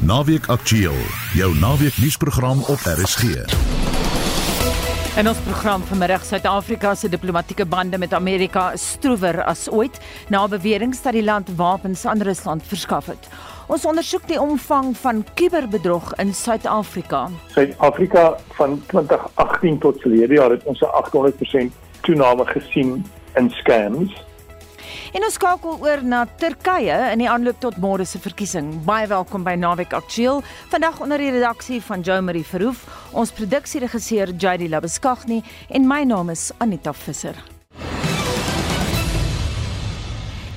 Naweek Aktueel, jou naweek nuusprogram op RSG. En ons program vanmiddag Suid-Afrika se diplomatieke bande met Amerika stroewer as ooit na beweringe dat die land wapens aan Rusland verskaf het. Ons ondersoek die omvang van kuberbedrog in Suid-Afrika. Suid-Afrika van 2018 tot verlede jaar het ons 'n 800% toename gesien in scams En ons skakel oor na Turkye in die aanloop tot môre se verkiesing. Baie welkom by Naweek Aktueel. Vandag onder die redaksie van Jo Marie Verhoef, ons produksieregisseur JD Labuskaghni en my naam is Anita Visser.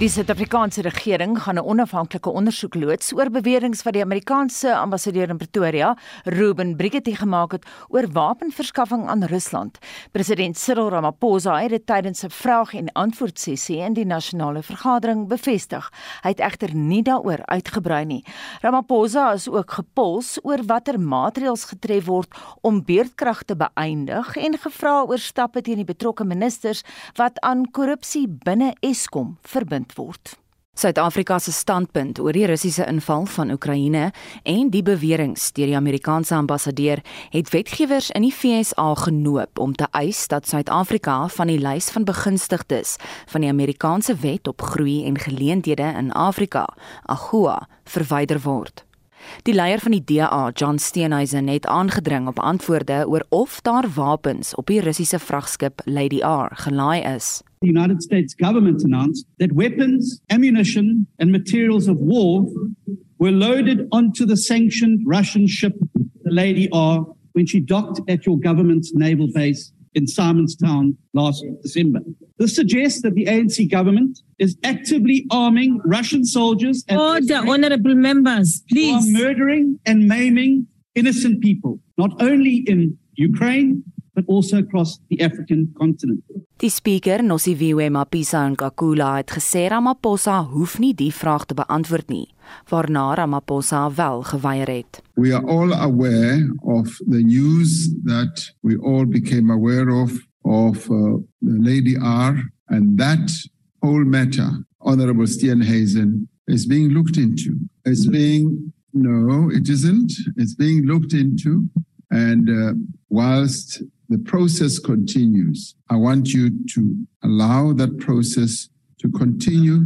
Die Suid-Afrikaanse regering gaan 'n onafhanklike ondersoek loods oor beweringe wat die Amerikaanse ambassadeur in Pretoria, Ruben Brigetti, gemaak het oor wapenverskaffing aan Rusland. President Cyril Ramaphosa het dit tydens 'n vraag en antwoord sessie in die nasionale vergadering bevestig. Hy het egter nie daaroor uitgebrei nie. Ramaphosa is ook gepols oor watter maatreëls getref word om beurtkrag te beëindig en gevra oor stappe teen die betrokke ministers wat aan korrupsie binne Eskom verbind word. Suid-Afrika se standpunt oor die Russiese inval van Oekraïne en die beweringe deur die Amerikaanse ambassadeur het wetgewers in die FSA genoop om te eis dat Suid-Afrika van die lys van begunstigdes van die Amerikaanse wet op groei en geleenthede in Afrika, AGOA, verwyder word. Die leier van die DA, John Steenhuisen, het aangedring op antwoorde oor of daar wapens op die Russiese vragskip Lady R gelaai is. The United States government announced that weapons, ammunition, and materials of war were loaded onto the sanctioned Russian ship, the Lady R, when she docked at your government's naval base in Simonstown last December. This suggests that the ANC government is actively arming Russian soldiers and oh, Order, honorable members, who are murdering and maiming innocent people, not only in Ukraine, but also across the African continent. Die spreker, Nosiviwe Mapisa Nkakula, het gesê Ramaphosa hoef nie die vraag te beantwoord nie, waarna Ramaphosa wel geweier het. We are all aware of the news that we all became aware of of uh, the Lady R, and that whole matter, Honorable Steenhuisen, is being looked into. It's being no, it isn't. It's being looked into, and uh, whilst the process continues, I want you to allow that process to continue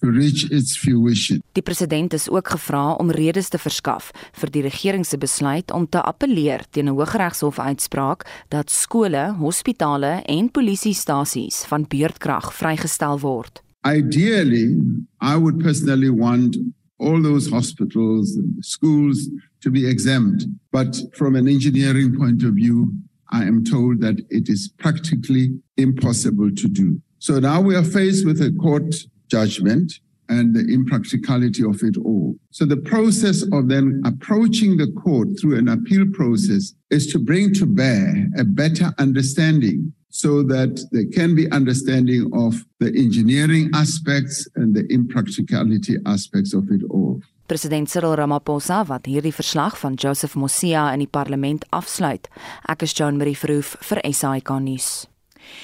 to reach its fruition. Die president is ook gevra om redes te verskaf vir die regering se besluit om te appeleer teen 'n Hooggeregshof uitspraak dat skole, hospitale en polisiestasies van beurtkrag vrygestel word. Ideally, I would personally want all those hospitals and schools to be exempt. But from an engineering point of view, I am told that it is practically impossible to do. So now we are faced with a court judgment and the impracticality of it all. So the process of then approaching the court through an appeal process is to bring to bear a better understanding so that there can be understanding of the engineering aspects and the impracticality aspects of it all. President Cyril Ramaphosa wat hierdie verslag van Joseph Mosia in die parlement afsluit. Ek is Joan Marie Verhoef vir SAK nuus.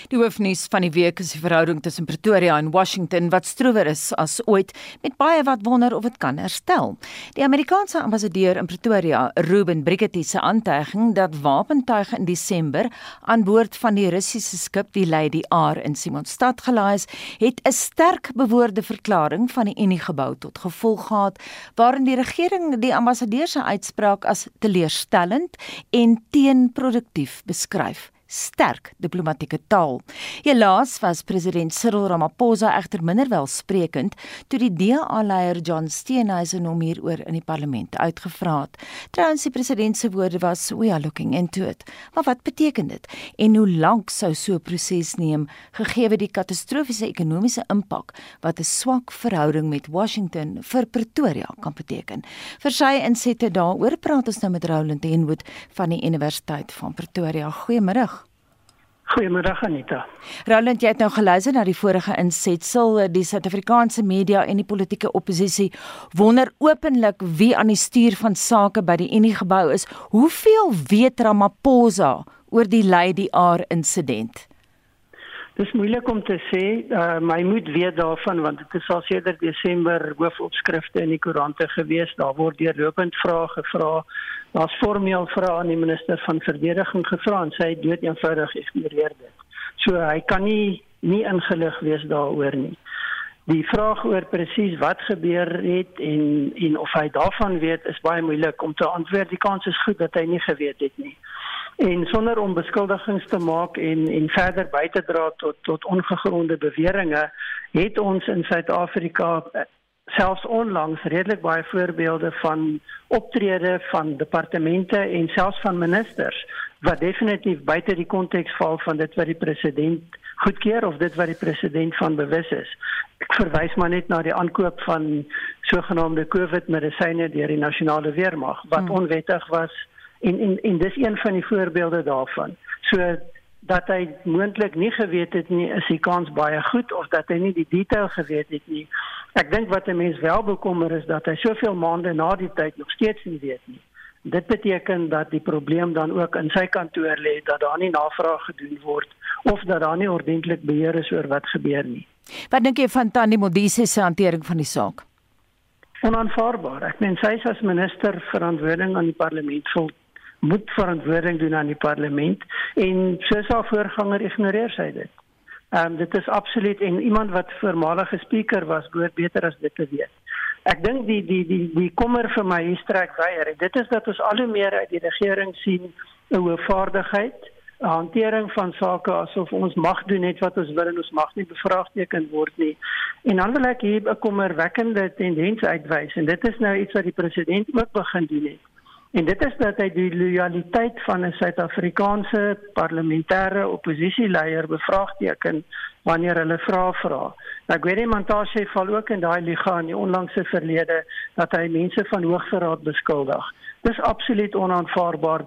Die hoofnuus van die week is die verhouding tussen Pretoria en Washington wat stroewer is as ooit met baie wat wonder of dit kan herstel. Die Amerikaanse ambassadeur in Pretoria, Ruben Brigetti se aantuiging dat wapentuie in Desember aan boord van die Russiese skip die Lady R in Simonstad gelaai is, het 'n sterk bewoorde verklaring van die Unie gebou tot gevolg gehad waarin die regering die ambassadeur se uitspraak as teleurstellend en teenproduktief beskryf sterk diplomatieke taal. Helaas was president Cyril Ramaphosa egter minder welsprekend toe die DA-leier John Steenhuisen hom hieroor in die parlement uitgevra het. Trouens die president se woorde was we are looking into it. Maar wat beteken dit en hoe lank sou so 'n proses neem gegee die katastrofiese ekonomiese impak wat 'n swak verhouding met Washington vir Pretoria kan beteken? Vir sy insette daaroor praat ons nou met Roland Henwood van die Universiteit van Pretoria. Goeiemôre. Goeiemiddag Anita. Roland, jy het nou geluister na die vorige insetsel. Die Suid-Afrikaanse media en die politieke oppositie wonder openlik wie aan die stuur van sake by die Unie gebou is. Hoeveel weet Ramaphosa oor die Lady R insident? Dis moeilik om te sê, uh, maar jy moet weet daarvan want dit is al sedert Desember hoofopskrifte in die koerante gewees. Daar word deurlopend vrae gevra. Daar's formeel vrae aan die minister van verdediging gevra en sy het dood eenvoudig ignoreer dit. So hy kan nie nie ingelig wees daaroor nie. Die vraag oor presies wat gebeur het en en of hy daarvan weet is baie moeilik om te antwoord. Die kans is goed dat hy nie geweet het nie en sonder om beskuldigings te maak en en verder by te dra tot tot ongegronde beweringe het ons in Suid-Afrika eh, selfs onlangs redelik baie voorbeelde van optrede van departemente en selfs van ministers wat definitief buite die konteks val van dit wat die president goedkeur of dit wat die president van bewus is. Ek verwys maar net na die aankoop van sogenaamde COVID-medisyne deur die nasionale weermag wat hmm. onwettig was en en en dis een van die voorbeelde daarvan. So dat hy moontlik nie geweet het nie, is die kans baie goed of dat hy nie die detail geweet het nie. Ek dink wat 'n mens wel bekommer is dat hy soveel maande na die tyd nog steeds nie weet nie. Dit beteken dat die probleem dan ook in sy kantoor lê dat daar nie navraag gedoen word of dat daar nie ordentlik beheer is oor wat gebeur nie. Wat dink jy van Tandi Modise se hantering van die saak? Onaanvaarbaar. Ek meen sy is as minister verantwoording aan die parlement vol moet verantwoording doen aan die parlement en soos haar voorganger ignoreer sy dit. Ehm um, dit is absoluut en iemand wat voormalige spreker was, behoort beter as dit te weet. Ek dink die die die die kommer vir my hier strek weier. Dit is dat ons al hoe meer uit die regering sien 'n hoë vaardigheid, hantering van sake asof ons mag doen net wat ons wil en ons mag nie bevraagteken word nie. En dan wil ek hier 'n kommerwekkende tendens uitwys en dit is nou iets wat die president ook begin doen het. En dit is dat hy die loyaliteit van 'n Suid-Afrikaanse parlementêre oppositieleier bevraagteken wanneer hulle vra vra. Nou Gwede Montashe val ook in daai liga in die onlangse verlede dat hy mense van hoogverraad beskuldig. Dis absoluut onaanvaarbaar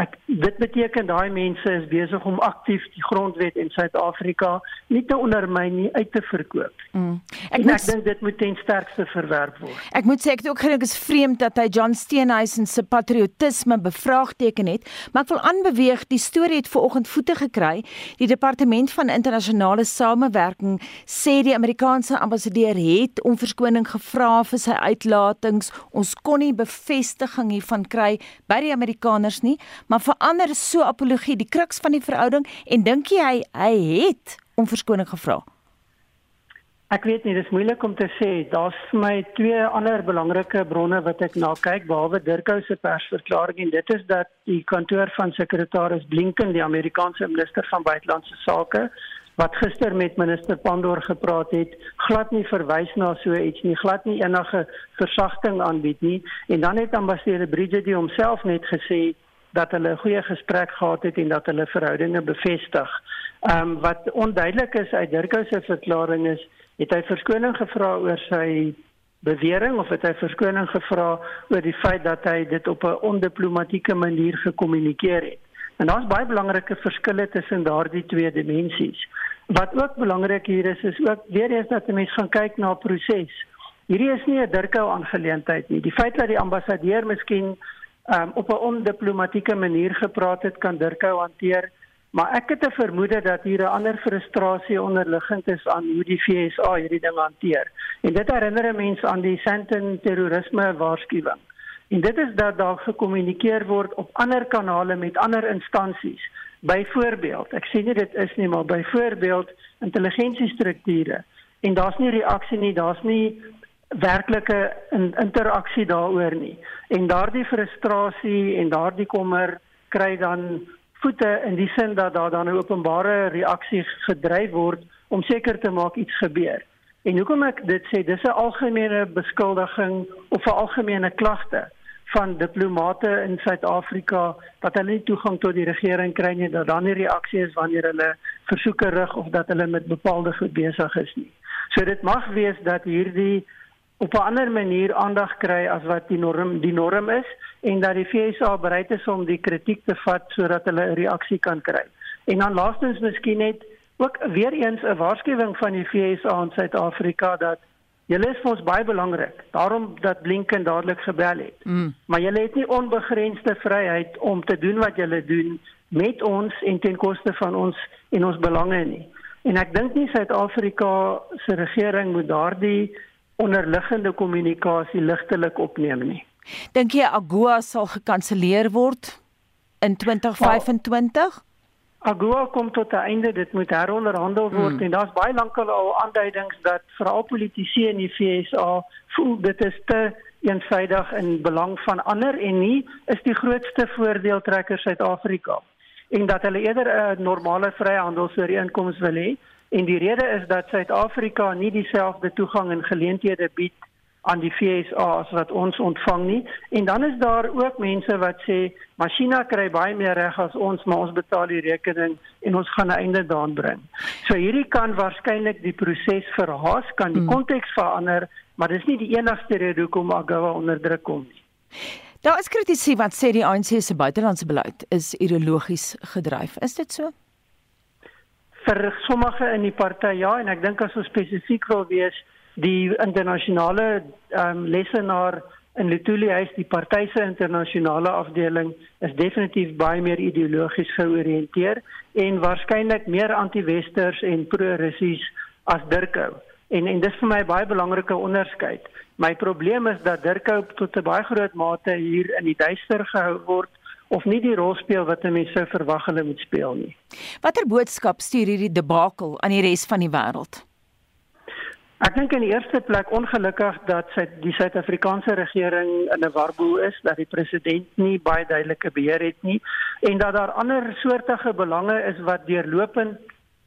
ek dit beteken daai mense is besig om aktief die grondwet in Suid-Afrika nie te ondermyn nie uit te verkoop. Mm. Ek, moet, ek dink dit moet ten sterkste verwerp word. Ek moet sê ek het ook gedink is vreemd dat hy John Steenhuisen se patriotisme bevraagteken het, maar ek wil aanbeweeg die storie het vanoggend voete gekry. Die departement van internasionale samewerking sê die Amerikaanse ambassadeur het om verskoning gevra vir sy uitlatings. Ons kon nie bevestiging hiervan kry by die Amerikaners nie maar verander so apologie die kruks van die verhouding en dink jy hy hy het om verskoning gevra? Ek weet nie, dis moeilik om te sê. Daar's vir my twee ander belangrike bronne wat ek na kyk behalwe Dirkou se persverklaring en dit is dat die kantoor van sekretaris Blinken, die Amerikaanse minister van buitelandse sake, wat gister met minister Pandor gepraat het, glad nie verwys na so iets nie, glad nie enige versagting aanbied nie. En dan het ambassadeur Bridget homself net gesê dat hulle 'n goeie gesprek gehad het en dat hulle verhoudinge bevestig. Ehm um, wat onduidelik is uit Dirkou se verklaring is, het hy verskoning gevra oor sy bewering of het hy verskoning gevra oor die feit dat hy dit op 'n ondiplomatieke manier gekommunikeer het. En daar's baie belangrike verskille tussen daardie twee dimensies. Wat ook belangrik hier is is ook weer eens dat 'n mens gaan kyk na proses. Hierdie is nie 'n Dirkou aangeleentheid nie. Die feit dat die ambassadeur miskien um, op 'n ondiplomatieke manier gepraat het kan Dirkou hanteer, maar ek het 'n vermoede dat hier 'n ander frustrasie onderliggend is aan hoe die FSA hierdie ding hanteer. En dit herinner mense aan die Sandton terrorisme waarskuwing. En dit is dat daar gekommunikeer word op ander kanale met ander instansies. Byvoorbeeld, ek sê nie dit is nie, maar byvoorbeeld intelligensiestrukture en daar's nie reaksie nie, daar's nie werklike in, interaksie daaroor nie. En daardie frustrasie en daardie kommer kry dan voete in die sin dat daar dan 'n openbare reaksie gedryf word om seker te maak iets gebeur. En hoekom ek dit sê, dis 'n algemene beskuldiging of 'n algemene klagte van diplomate in Suid-Afrika dat hulle nie toegang tot die regering kry nie, dat dan nie reaksie is wanneer hulle versoeke rig of dat hulle met bepaalde goed besig is nie. So dit mag wees dat hierdie op 'n ander manier aandag kry as wat die norm die norm is en dat die FSA bereid is om die kritiek te vat sodat hulle 'n reaksie kan kry. En dan laastens miskien net ook weer eens 'n waarskuwing van die FSA aan Suid-Afrika dat julle is vir ons baie belangrik. Daarom dat Blinken dadelik gebel het. Mm. Maar julle het nie onbegrensde vryheid om te doen wat julle doen met ons en ten koste van ons en ons belange nie. En ek dink nie Suid-Afrika se regering moet daardie onderliggende kommunikasie ligtelik opneem nie. Dink jy AGOA sal gekanselleer word in 2025? AGOA kom tot 'n einde, dit moet heronderhandel word hmm. en daar's baie lankal al aanduidings dat veral politici in die FSA voel dit is te eensaidig in belang van ander en nie is die grootste voordeeltrekker Suid-Afrika en dat hulle eerder 'n normale vryhandelsooreenkoms wil hê en die rede is dat Suid-Afrika nie dieselfde toegang en geleenthede bied aan die FSA as wat ons ontvang nie. En dan is daar ook mense wat sê masjiena kry baie meer reg as ons, maar ons betaal die rekening en ons gaan 'n einde daaraan bring. So hierdie kan waarskynlik die proses verhaas, kan die hmm. konteks verander, maar dis nie die enigste rede hoekom AGOA onder druk kom nie. Daar is kritiek wat sê die ANC se buitelandse beleid is ideologies gedryf. Is dit so? Vir sommige in die party ja, en ek dink as ons spesifiek wil wees, die internasionale um, lesenaar in Letoile huis die party se internasionale afdeling is definitief baie meer ideologies georiënteer en waarskynlik meer anti-westers en pro-russies as Dirkhou. En en dis vir my baie belangrike onderskeid. My probleem is dat Dirkhou tot 'n baie groot mate hier in die duister gehou word of nie die rol speel wat mense sou verwag hulle moet speel nie. Watter boodskap stuur hierdie debakel aan die res van die wêreld? Ek dink in die eerste plek ongelukkig dat sy die Suid-Afrikaanse regering in 'n warboel is, dat die president nie baie duidelike beheer het nie en dat daar ander soortige belange is wat deurlopend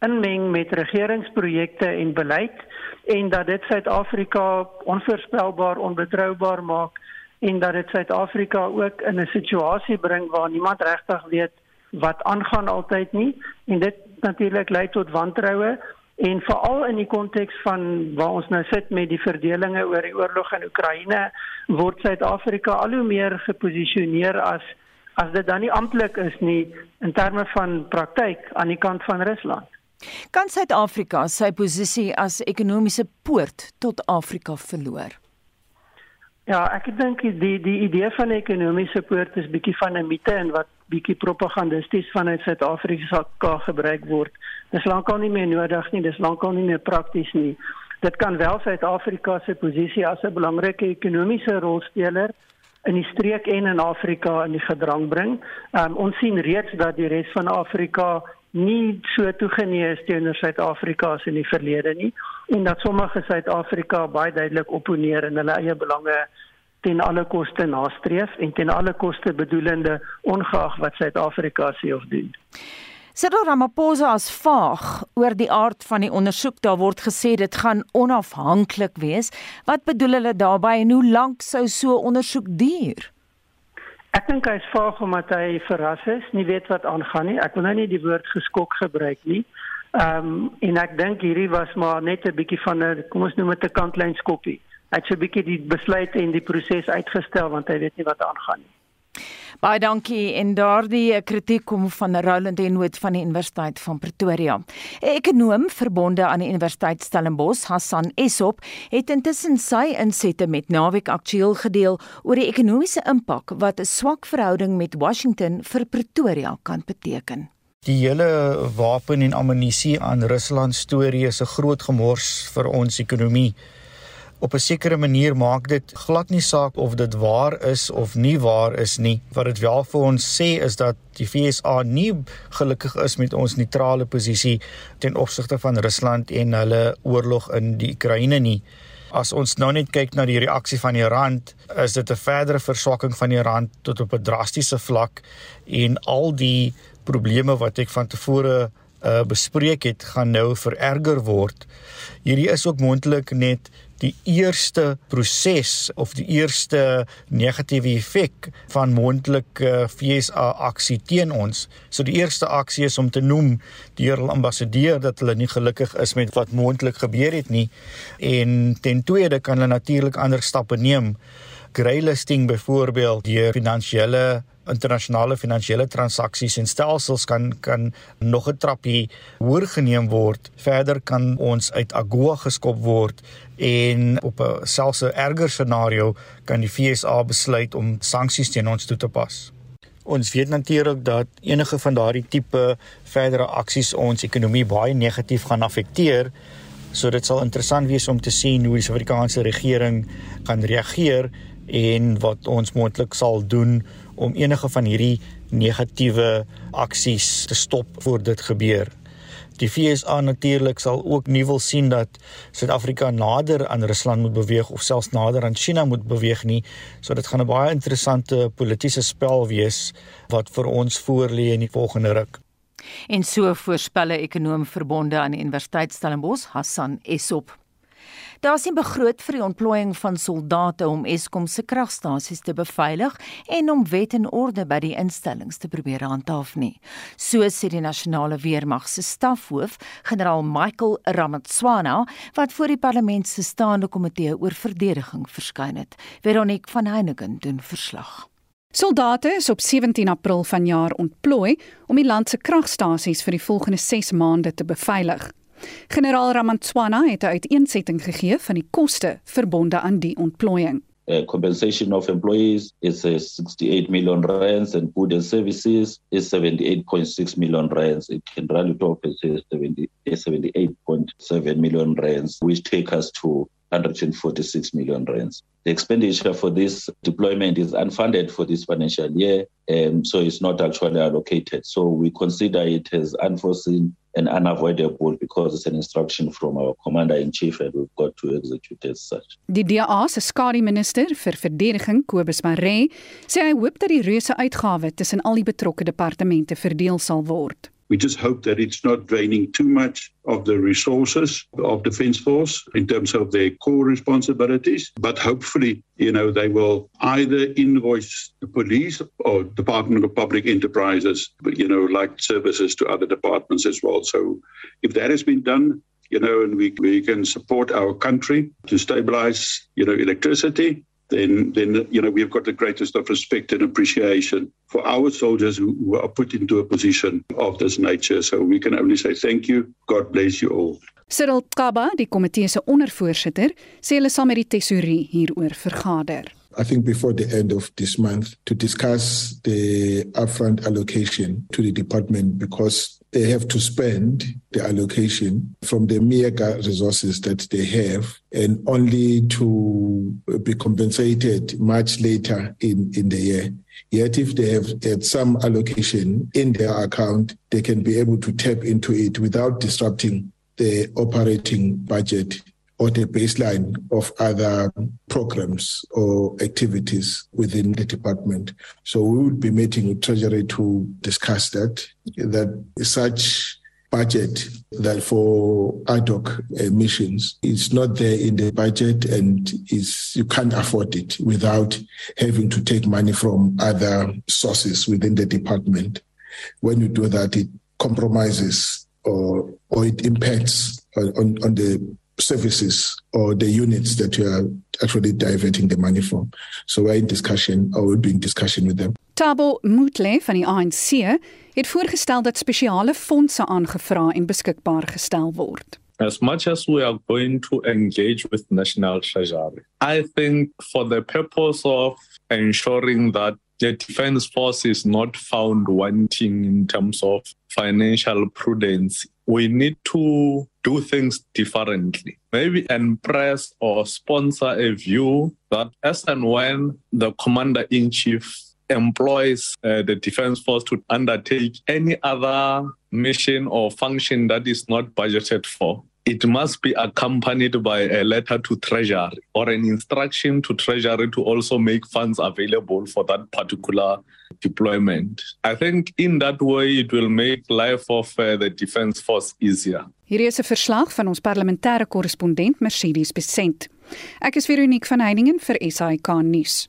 inmeng met regeringsprojekte en beleid en dat dit Suid-Afrika onvoorspelbaar, onbetroubaar maak en dat dit Suid-Afrika ook in 'n situasie bring waar niemand regtig weet wat aangaan altyd nie en dit natuurlik lei tot wantroue En veral in die konteks van waar ons nou sit met die verdelinge oor die oorlog in Oekraïne, word Suid-Afrika al hoe meer geposisioneer as as dit dan nie amptelik is nie in terme van praktyk aan die kant van Rusland. Kan Suid-Afrika sy posisie as ekonomiese poort tot Afrika verloor? Ja, ek dink die die idee van 'n ekonomiese poort is bietjie van 'n mite en wat bietjie propagandisties vanuit Suid-Afrika gebruik word. Dis lankal nie meer nodig nie, dis lankal nie meer prakties nie. Dit kan wel Suid-Afrika se posisie as 'n belangrike ekonomiese rolspeler in die streek en in Afrika in die gedrang bring. Um, ons sien reeds dat die res van Afrika nie so toegeneig is teenoor Suid-Afrika as in die verlede nie en dat sommige Suid-Afrika baie duidelik opponeer in hulle eie belange ten alle koste nastreef en ten alle koste bedoelende ongeag wat Suid-Afrika sê of doen. Cyril Ramaphosa as vaag oor die aard van die ondersoek. Daar word gesê dit gaan onafhanklik wees. Wat bedoel hulle daarmee en hoe lank sou so ondersoek duur? Ek dink hy is vaag omdat hy verras is, nie weet wat aangaan nie. Ek wil nou nie die woord geskok gebruik nie. Ehm um, en ek dink hierdie was maar net 'n bietjie van 'n kom ons noem dit 'n kantlyn skoppie hy het so 'n bietjie die besluit en die proses uitgestel want hy weet nie wat aangaan nie. Baie dankie en daardie kritiek kom van Roland Enwood van die Universiteit van Pretoria. 'n Ekonom verbonde aan die Universiteit Stellenbosch, Hassan Esop, het intussen sy insette met Naweek Aktueel gedeel oor die ekonomiese impak wat 'n swak verhouding met Washington vir Pretoria kan beteken. Die hele wapen en ammunisie aan Rusland storie is 'n groot gemors vir ons ekonomie op 'n sekere manier maak dit glad nie saak of dit waar is of nie waar is nie. Wat dit wel vir ons sê is dat die FSA nie gelukkig is met ons neutrale posisie ten opsigte van Rusland en hulle oorlog in die Oekraïne nie. As ons nou net kyk na die reaksie van die rand, is dit 'n verdere verswakking van die rand tot op 'n drastiese vlak en al die probleme wat ek van tevore uh, bespreek het, gaan nou vererger word. Hierdie is ook moontlik net die eerste proses of die eerste negatiewe effek van moontlike FSA aksie teen ons. So die eerste aksie is om te noem die Earl ambassadeur dat hulle nie gelukkig is met wat moontlik gebeur het nie. En ten tweede kan hulle natuurlik ander stappe neem. Greylisting byvoorbeeld die finansiële internasionale finansiële transaksies en stelsels kan kan nog 'n trappie hoër geneem word. Verder kan ons uit AGOA geskop word en op 'n selfs 'n erger scenario kan die FSA besluit om sanksies teen ons toe te pas. Ons weet natuurlik dat enige van daardie tipe verdere aksies ons ekonomie baie negatief gaan affekteer. So dit sal interessant wees om te sien hoe die Suid-Afrikaanse regering gaan reageer en wat ons moontlik sal doen om enige van hierdie negatiewe aksies te stop voor dit gebeur. Die FSA natuurlik sal ook nie wil sien dat Suid-Afrika nader aan Rusland moet beweeg of selfs nader aan China moet beweeg nie. So dit gaan 'n baie interessante politieke spel wees wat vir ons voorlê in die volgende ruk. En so voorspelle ekonom verbonde aan die Universiteit Stellenbosch, Hassan Esop. Daar is 'n begroot vir die ontplooiing van soldate om Eskom se kragstasies te beveilig en om wet en orde by die instellings te probeer handhaaf nie. So sê die nasionale weermag se stafhoof, generaal Michael Ramatswana, wat voor die parlement se staande komitee oor verdediging verskyn het. Veronique van Heiningen doen verslag. Soldate is op 17 April vanjaar ontplooi om die land se kragstasies vir die volgende 6 maande te beveilig. Generaal Ramantswana het 'n uiteensetting gegee van die koste verbonde aan die ontplooiing. Uh, compensation of employees is uh, 68 million rands and food and services is 78.6 million rands. It can run to office 78.7 million rands, which take us to 146 million rands. The expenditure for this deployment is unfunded for this financial year, um, so it's not actually allocated. So we consider it as unforeseen and unavoidable because it's an instruction from our commander in chief and we've got to execute it as such. Die DA se skadu minister vir verdediging Kobus Maree sê hy hoop dat die reuse uitgawe tussen al die betrokke departemente verdeel sal word. We just hope that it's not draining too much of the resources of Defence Force in terms of their core responsibilities. But hopefully, you know, they will either invoice the police or Department of Public Enterprises, you know, like services to other departments as well. So if that has been done, you know, and we, we can support our country to stabilize, you know, electricity, then then you know we've got the greatest of respect and appreciation for our soldiers who, who are put into a position of this nature. So we can only say thank you. God bless you all. Cyril Kaba die komitee se ondervoorsitter sê hulle sal met die tesourier hieroor vergader I think before the end of this month to discuss the upfront allocation to the department because they have to spend the allocation from the meager resources that they have and only to be compensated much later in, in the year. Yet if they have had some allocation in their account, they can be able to tap into it without disrupting the operating budget or the baseline of other programs or activities within the department. So we will be meeting with Treasury to discuss that, that such budget that for ad hoc uh, missions is not there in the budget and is you can't afford it without having to take money from other sources within the department. When you do that, it compromises or, or it impacts on, on the services or the units that you are actually diverting the money from. So we're in discussion or we'll be in discussion with them. Tabo Mutle van die ANC het voorgestel dat spesiale fondse aangevra en beskikbaar gestel word. As much as we are going to engage with National Treasury, I think for the purpose of ensuring that the defense force is not found wanting in terms of financial prudence, we need to do things differently. Maybe impress or sponsor a view that as and when the commander in chief employs uh, the defense force to undertake any other mission or function that is not budgeted for, it must be accompanied by a letter to treasury or an instruction to treasury to also make funds available for that particular deployment. I think in that way it will make life of uh, the defense force easier. Hier is 'n verslag van ons parlementêre korrespondent Mercedes Besent. Ek is Veronique van Heiningen vir SAK nuus.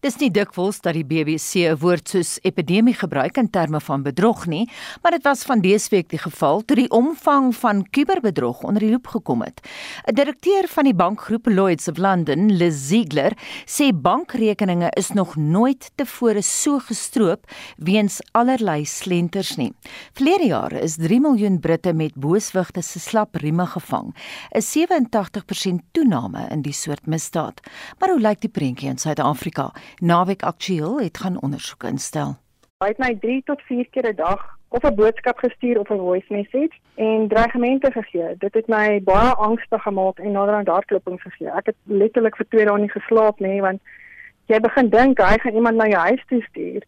Dis nie dikwels dat die BBC 'n woord soos epidemie gebruik in terme van bedrog nie, maar dit was van dese week die geval toe die omvang van kuberbedrog onder die loep gekom het. 'n Direkteur van die bankgroep Lloyds of London, Liz Ziegler, sê bankrekeninge is nog nooit tevore so gestroop weens allerlei slenters nie. Verlede jaar is 3 miljoen Britte met booswigte se slap rieme gevang, 'n 87% toename in die soort misdaad. Maar hoe lyk die prentjie in Suid-Afrika? Naweek Aktueel het gaan ondersoek instel. Hy het my 3 tot 4 keer 'n dag of 'n boodskap gestuur of 'n voice message en dreigemente gegee. Dit het my baie angstig gemaak en naderhand hartkloping gegee. Ek het letterlik vir 2 dae nie geslaap nie want jy begin dink hy gaan iemand na jou huis toe stuur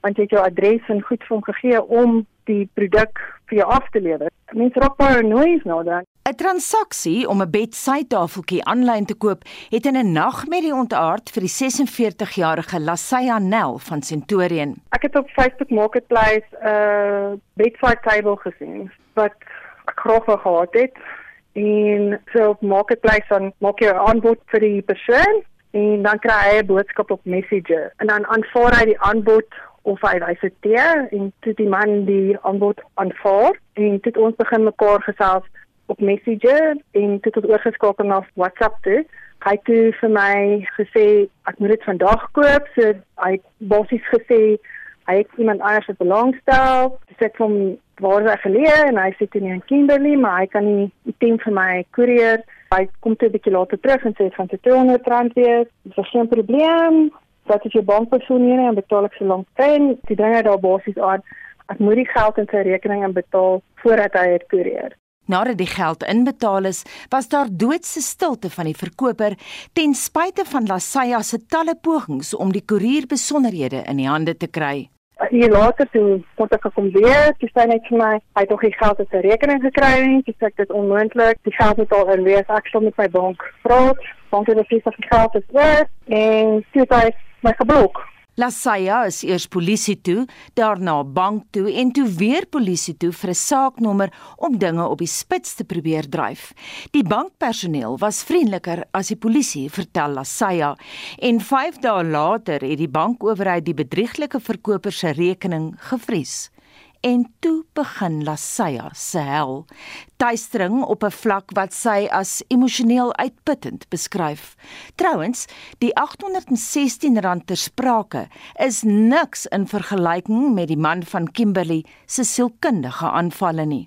want jy het jou adres en goed vir hom gegee om die produk vir jou af te lewer. Mense raak noise nou dan. 'n Transaksie om 'n bedsytafeltjie aanlyn te koop het in 'n nagmerrie ontaard vir die 46-jarige Lasaya Nel van Centurion. Ek het op Facebook Marketplace 'n uh, bedside table gesien wat ek graag wou gehad het en so op Marketplace dan maak jy 'n aanbod vir die persoon en dan kry hy 'n boodskap op Messenger en dan aanvaar hy die aanbod of hy wys dit en toe die man die aanbod aanvaar en dit ons begin mekaar gesels op Messenger en dit het oorgeskakel na WhatsApp toe. Hy het toe vir my gesê ek moet dit vandag koop. So hy het basies gesê hy het iemand anders wat belangstel. Dis ek van waar hy geleë en hy sit in Kimberley, maar hy kan nie teen vir my koerier. Hy kom toe 'n bietjie later terug en sê van te 200 rand weer. Dis geen probleem. Dat is jou bankpersoon nie en betaal ek so lank teen. Die dinge daar basies aan ek moet die geld in sy rekening inbetaal voordat hy dit koerier. Nadat die geld inbetaal is, was daar doodse stilte van die verkoper ten spyte van Lasaya se talle pogings om die koerier besonderhede in die hande te kry. Hier later toe kon ek kom weer, dis sê net vir my, hy het nog die geld op sy rekening gekry nie, dis ek dit onmoontlik. Die geld moet al in wees, ek sal met my bank praat, want dit is vir geld is weer en sy het my geblok. Lasaya is eers polisie toe, daarna bank toe en toe weer polisie toe vir 'n saaknommer om dinge op die spits te probeer dryf. Die bankpersoneel was vriendeliker as die polisie, vertel Lasaya, en 5 dae later het die bankowerheid die bedrieglike verkoper se rekening gevries en toe begin Lasaya se hel. Tuistering op 'n vlak wat sy as emosioneel uitputtend beskryf. Trouwens, die R816 ter sprake is niks in vergelyking met die man van Kimberley se sielkundige aanvalle nie.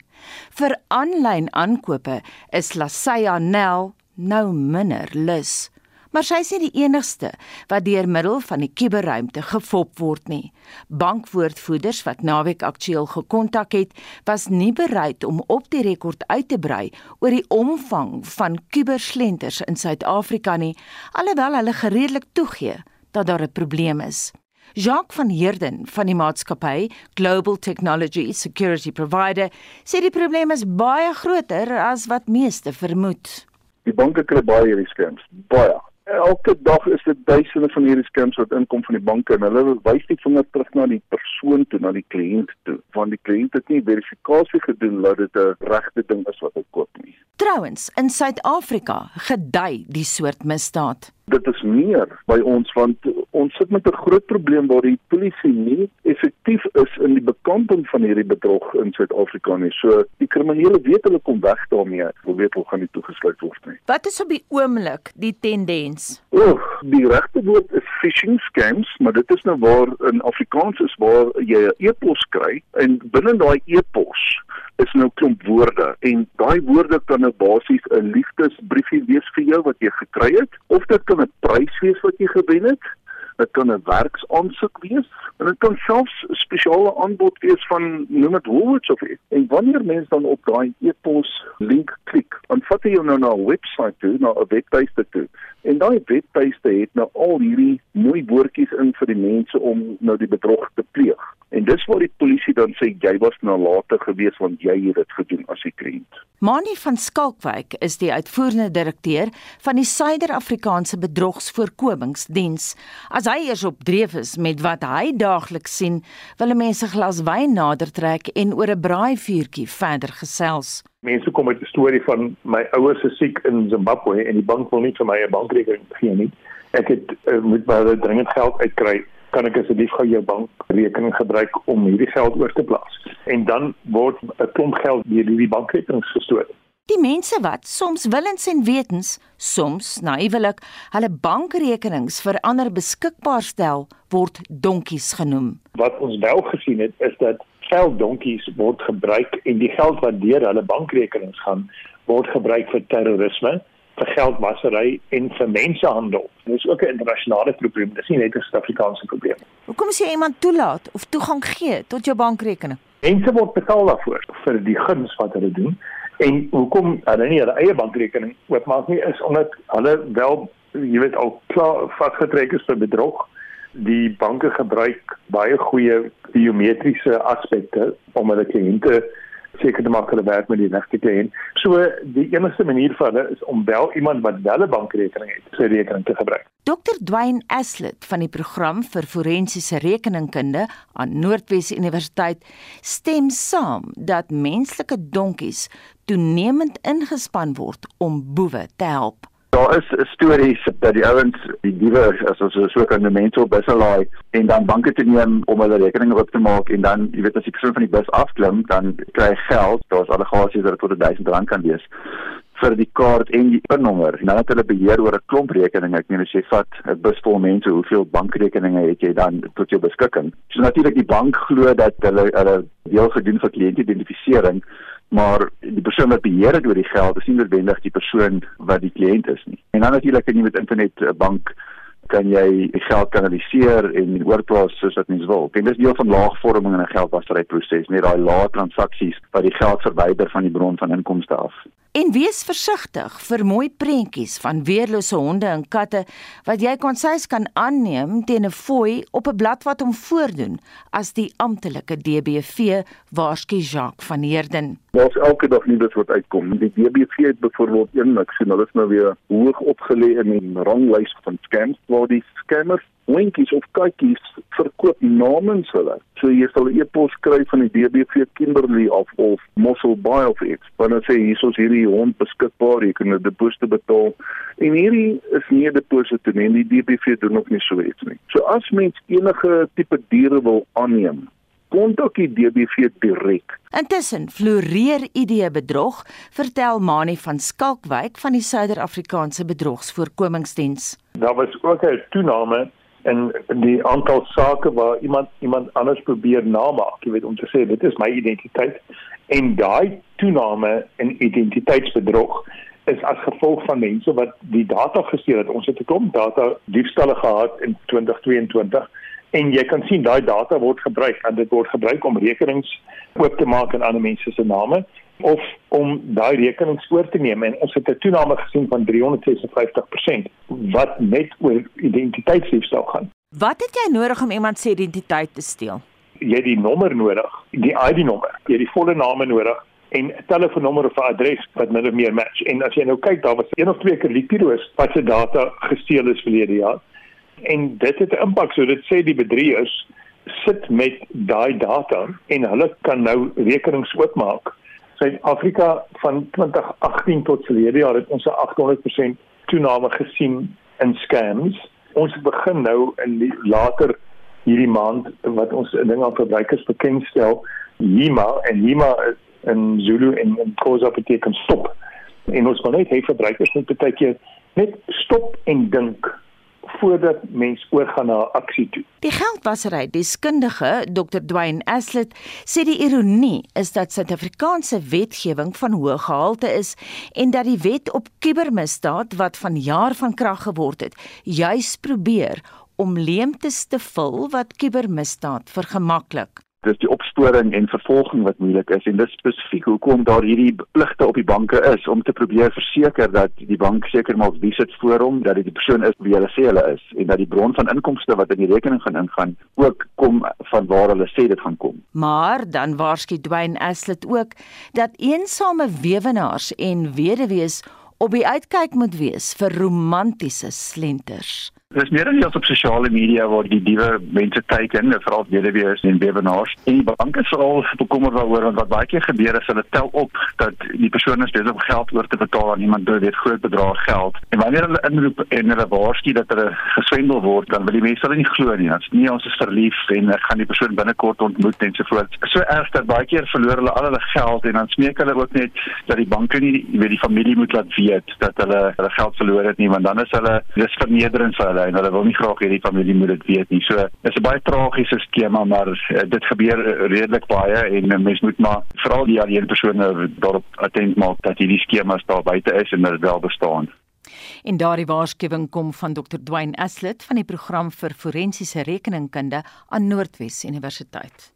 Vir aanlyn aankope is Lasaya Nel nou minder lus maar sy is nie die enigste wat deur middel van die kuberruimte gefop word nie. Bankwoordvoerders wat naweek aktueel gekontak het, was nie bereid om op die rekord uit te brei oor die omvang van kuberslenters in Suid-Afrika nie, alhoewel hulle gereedelik toegee dat daar 'n probleem is. Jacques van Heerden van die maatskappy Global Technology Security Provider sê die probleem is baie groter as wat meeste vermoed. Die banke kry baie hierdie skems, baie elke dag is dit duisende van hierdie scams wat inkom van die banke en hulle wys die vinger terug na die persoon toe, na die kliënt toe. Want die kliënt het nie verifikasie gedoen dat dit 'n regte ding is wat hy koop nie. Trouwens, in Suid-Afrika gedei die soort misdaad. Dit is meer by ons want ons sit met 'n groot probleem waar die polisie nie effektief is in die bekamping van hierdie bedrog in Suid-Afrika nie. So die kriminele weet hulle kom weg daarmee. Hulle weet hulle gaan nie toegesluit word nie. Wat is op die oomblik die tendens? Oek, die regte woord is phishing scams, maar dit is nou waar in Afrikaans is waar jy 'n e-pos kry en binne daai e-pos is nou klomp woorde en daai woorde kan nou basies 'n liefdesbriefie wees vir jou wat jy gekry het of dit kan 'n prys wees wat jy gewen het dit kan 'n werksaansoek wees en dit kan selfs 'n spesiale aanbod wees van noem dit Woolworths of iets. En wanneer mense dan op daai e-pos link klik, dan vat hy jou nou na 'n webwerf toe, na 'n webtuiste toe. En daai webtuiste het nou al hierdie mooi woordjies in vir die mense om nou die bedrog te pleeg. En dis waar die polisie dan sê jy was nalatig geweest want jy het dit gedoen as 'n kliënt. Mani van Skalkwyk is die uitvoerende direkteur van die Suider-Afrikaanse Bedrogsvoorkomingsdiens. As hy eers op dreef is met wat hy daagliks sien, wil mense glas wyn nader trek en oor 'n braaivuurtjie verder gesels. Mense kom met 'n storie van my ouers is siek in Zimbabwe en die bank wil nie vir my 'n bankrekening gee nie. Ek het uh, moet baie dringend geld uitkry kan ek asseblief gou jou bankrekening gebruik om hierdie geld oor te plaas. En dan word 'n klomp geld deur hierdie bankrekening gestoot. Die mense wat soms willens en wetens, soms naïewelik, hulle bankrekenings vir ander beskikbaar stel, word donkies genoem. Wat ons wel gesien het, is dat gelddonkies word gebruik en die geld wat deur hulle bankrekenings gaan, word gebruik vir terrorisme vir geldwasery en vir mensenhandel. Dit is ook 'n internasionale probleem, dis nie net 'n Suid-Afrikaanse probleem nie. Hoekom sê iemand toelaat of toegang gee tot jou bankrekening? Mense word betaal daarvoor vir die guns wat hulle doen. En hoekom hulle nie hulle eie bankrekening oopmaak nie is omdat hulle wel jy weet al klaar vasgetrek is vir bedrog. Die banke gebruik baie goeie biometriese aspekte om hulle kliënte seker te maak hulle werk met die regte kliënt. So die enigste manier vir hulle is om wel iemand wat wel 'n bankrekening het, sy rekening te gebruik. Dr Dwayne Aslett van die program vir forensiese rekeningkunde aan Noordwes Universiteit stem saam dat menslike donkies toenemend ingespan word om boewe te help. Daar is stories dat die ouens die diewe as ons so kan die mense op busse laai en dan banke te neem om hulle rekeninge op te maak en dan jy weet as die persoon van die bus afklim dan kry hy geld. Daar's allegasies dat dit tot 1000 rand kan wees vir die kaart en die pinnommer dan het hulle beheer oor 'n klomp rekeninge. Ek meen as jy vat 'n bus vol mense hoeveel bankrekeninge het jy dan tot jou beskikking? So natuurlik die bank glo dat hulle hulle deel gedoen vir kliëntidentifisering maar die persoon wat beheer het oor die geld is nie noodwendig die persoon wat die kliënt is nie. En dan natuurlik kan jy met internet bank kan jy die geld kanaliseer en oorplaas soos wat mens wil. En dis deel van laagvorming in 'n geldwasery proses, net daai lae transaksies wat die geld verwyder van die bron van inkomste af. En wees versigtig vir mooi prentjies van weerlose honde en katte wat jy konseis kan aanneem teen 'n fooi op 'n blad wat hom voordoen as die amptelike DBV waarsku Jacques van Heerden. Ons elke dag dit wat uitkom. Die DBV het byvoorbeeld een ek sien hulle is nou weer hoog opgelê in die ranglys van scams waar die scammers hondjies of katjies verkoop namens hulle. So jy sal 'n e-pos kry van die DBV Kimberley of of Mossel Bay of iets. Wanneer sê hier is hierdie hond beskikbaar, jy kan 'n deposito betaal. En hierdie is nie 'n deposito nie, die DBV doen nog nie so iets nie. So as mens enige tipe diere wil aanneem, kontak die DBV direk. Intussen floreer idee bedrog, vertel Mani van Skalkwyk van die Suider-Afrikaanse Bedrogsvoorkomingsdiens. Daar was ook 'n toename en die aantal sake waar iemand iemand anders probeer namaak, jy weet om te sê dit is my identiteit en daai toename in identiteitsbedrog is as gevolg van mense wat die data gesteel het. Ons het 'n klomp data diefstalle gehad in 2022 en jy kan sien daai data word gebruik en dit word gebruik om rekenings oop te maak in ander mense se name of om daai rekenings oor te neem en ons het 'n toename gesien van 356% wat net oor identiteitsdiefstal gaan. Wat het jy nodig om iemand se identiteit te steel? Jy het die nommer nodig, die ID-nommer, jy het die volle naam nodig en 'n telefoonnommer of 'n adres wat min of meer match. En as jy nou kyk, daar was een of twee keer Lipiros wat se data gesteel is verlede jaar. En dit het 'n impak, so dit sê die bedrieërs sit met daai data en hulle kan nou rekenings oopmaak Suid-Afrika van 2018 tot verlede jaar het ons 'n 800% toename gesien in scams. Ons begin nou in die later hierdie maand wat ons 'n ding aan verbruikers bekendstel, HIMA en HIMA in Zulu en Khoza beteken stop. En ons moet net hê verbruikers moet baie keer net stop en dink voordat mens oorgaan na aksie toe. Die geldwasery deskundige Dr Dwayne Aslett sê die ironie is dat Suid-Afrikaanse wetgewing van hoë gehalte is en dat die wet op kubermisdaad wat vanjaar van krag geword het, juis probeer om leemtes te vul wat kubermisdaad vergemaklik dis die opsporing en vervolging wat moeilik is en dis spesifiek hoekom daar hierdie pligte op die banke is om te probeer verseker dat die bank seker maak wie sit voor hom dat dit die persoon is wie hulle sê hulle is en dat die bron van inkomste wat in die rekening gaan ingaan ook kom van waar hulle sê dit gaan kom. Maar dan waarskynlik Dwayne Aslett ook dat eensame weewenaars en weduwees op die uitkyk moet wees vir romantiese slenters. Dis meer as op sosiale media waar die diewe mense kyk en veral weduwees en bewenaars. En die banke is al bekommerd daaroor want wat baie keer gebeur is hulle tel op dat die persoon is besig om geld oor te betaal aan iemand wat weet groot bedrae geld. En wanneer hulle inroep en hulle waarsku dat hulle geswendel word, dan wil die mense hulle nie glo nie. Ons nie ons is verlief en ek gaan die persoon binnekort ontmoet en so voort. So erg dat baie keer verloor hulle al hulle geld en dan smeek hulle ook net dat die banke nie weet die familie moet laat weet dat hulle hulle geld verloor het nie want dan is hulle dis vernederend vir hulle hulle en hulle wil nie graag hê die familie moet dit weet nie. So dis 'n baie tragiese skema, maar uh, dit gebeur redelik baie en uh, mens moet maar veral die alleen persone daarop attent maak dat hierdie skemas daar buite is en dit wel bestaan. En daardie waarskuwing kom van Dr. Dwayne Aslett van die program vir forensiese rekeningkunde aan Noordwes Universiteit.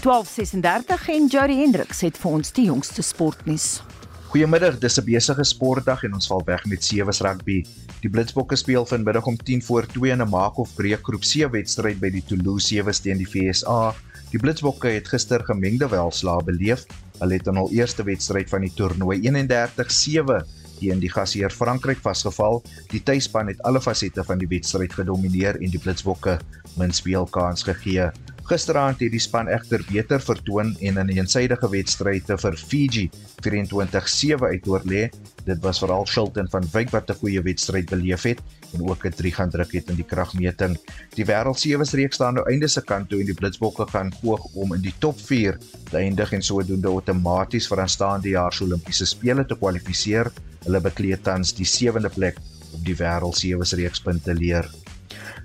12:36 en Jody Hendricks het vir ons die jongste sportnuus. Goeiemiddag, dis 'n besige sportdag en ons val weg met sewe rugby. Die Blitsbokke speel vanmiddag om 10 voor 2 in 'n maak of breek groep C wedstryd by die Toulouse sewe teen die FSA. Die Blitsbokke het gister gemengde welslae beleef. Hulle het in hul eerste wedstryd van die toernooi 31-7 teen die gasheer Frankryk vasgeval. Die tuisspan het alle fasette van die wedstryd gedomeineer en die Blitsbokke min speelkans gegee. Gisteraand het die span egter beter vertoon en in 'n eensydige wedstryd te vir Fiji 24-7 uitoorlê. Dit was veral Shilton van Wyk wat 'n goeie wedstryd beleef het en ook 'n 3 gaan druk het in die kragmeting. Die wêreld sewes reeks staan nou einde se kant toe en die Blitsbokke gaan poog om in die top 4 te eindig en sodoende outomaties vir aanstaande jaar se Olimpiese spele te kwalifiseer. Hulle bekleed tans die 7de plek op die wêreld sewes reeks punte leer.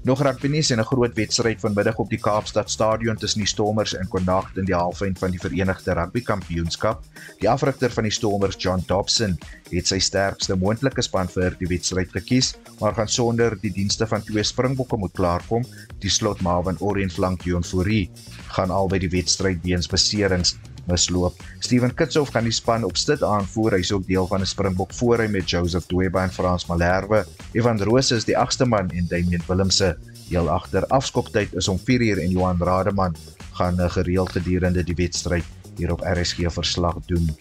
Nog rugby nuus en 'n groot wedstryd vanmiddag op die Kaapstad Stadion tussen die Stormers en Connacht in die halfeind van die Verenigde Rugby Kampioenskap. Die afrigter van die Stormers, John Dobson, het sy sterkste moontlike span vir die wedstryd gekies, maar gaan sonder die dienste van twee Springbokke moet klaarkom. Die slot Marvin Orient flank Dion Fourie gaan albei die wedstryd weens beserings misloop. Steven Kitshoff gaan die span op stit aanvoer. Hy's ook deel van 'n Springbok voorry met Joseph Dweba en Frans Malherbe. Evan Roos is die agste man en Damian Willemse heel agter. Afskoptyd is om 4uur en Johan Rademan gaan eh, gereeld gedurende die wedstryd hier op RSG verslag doen.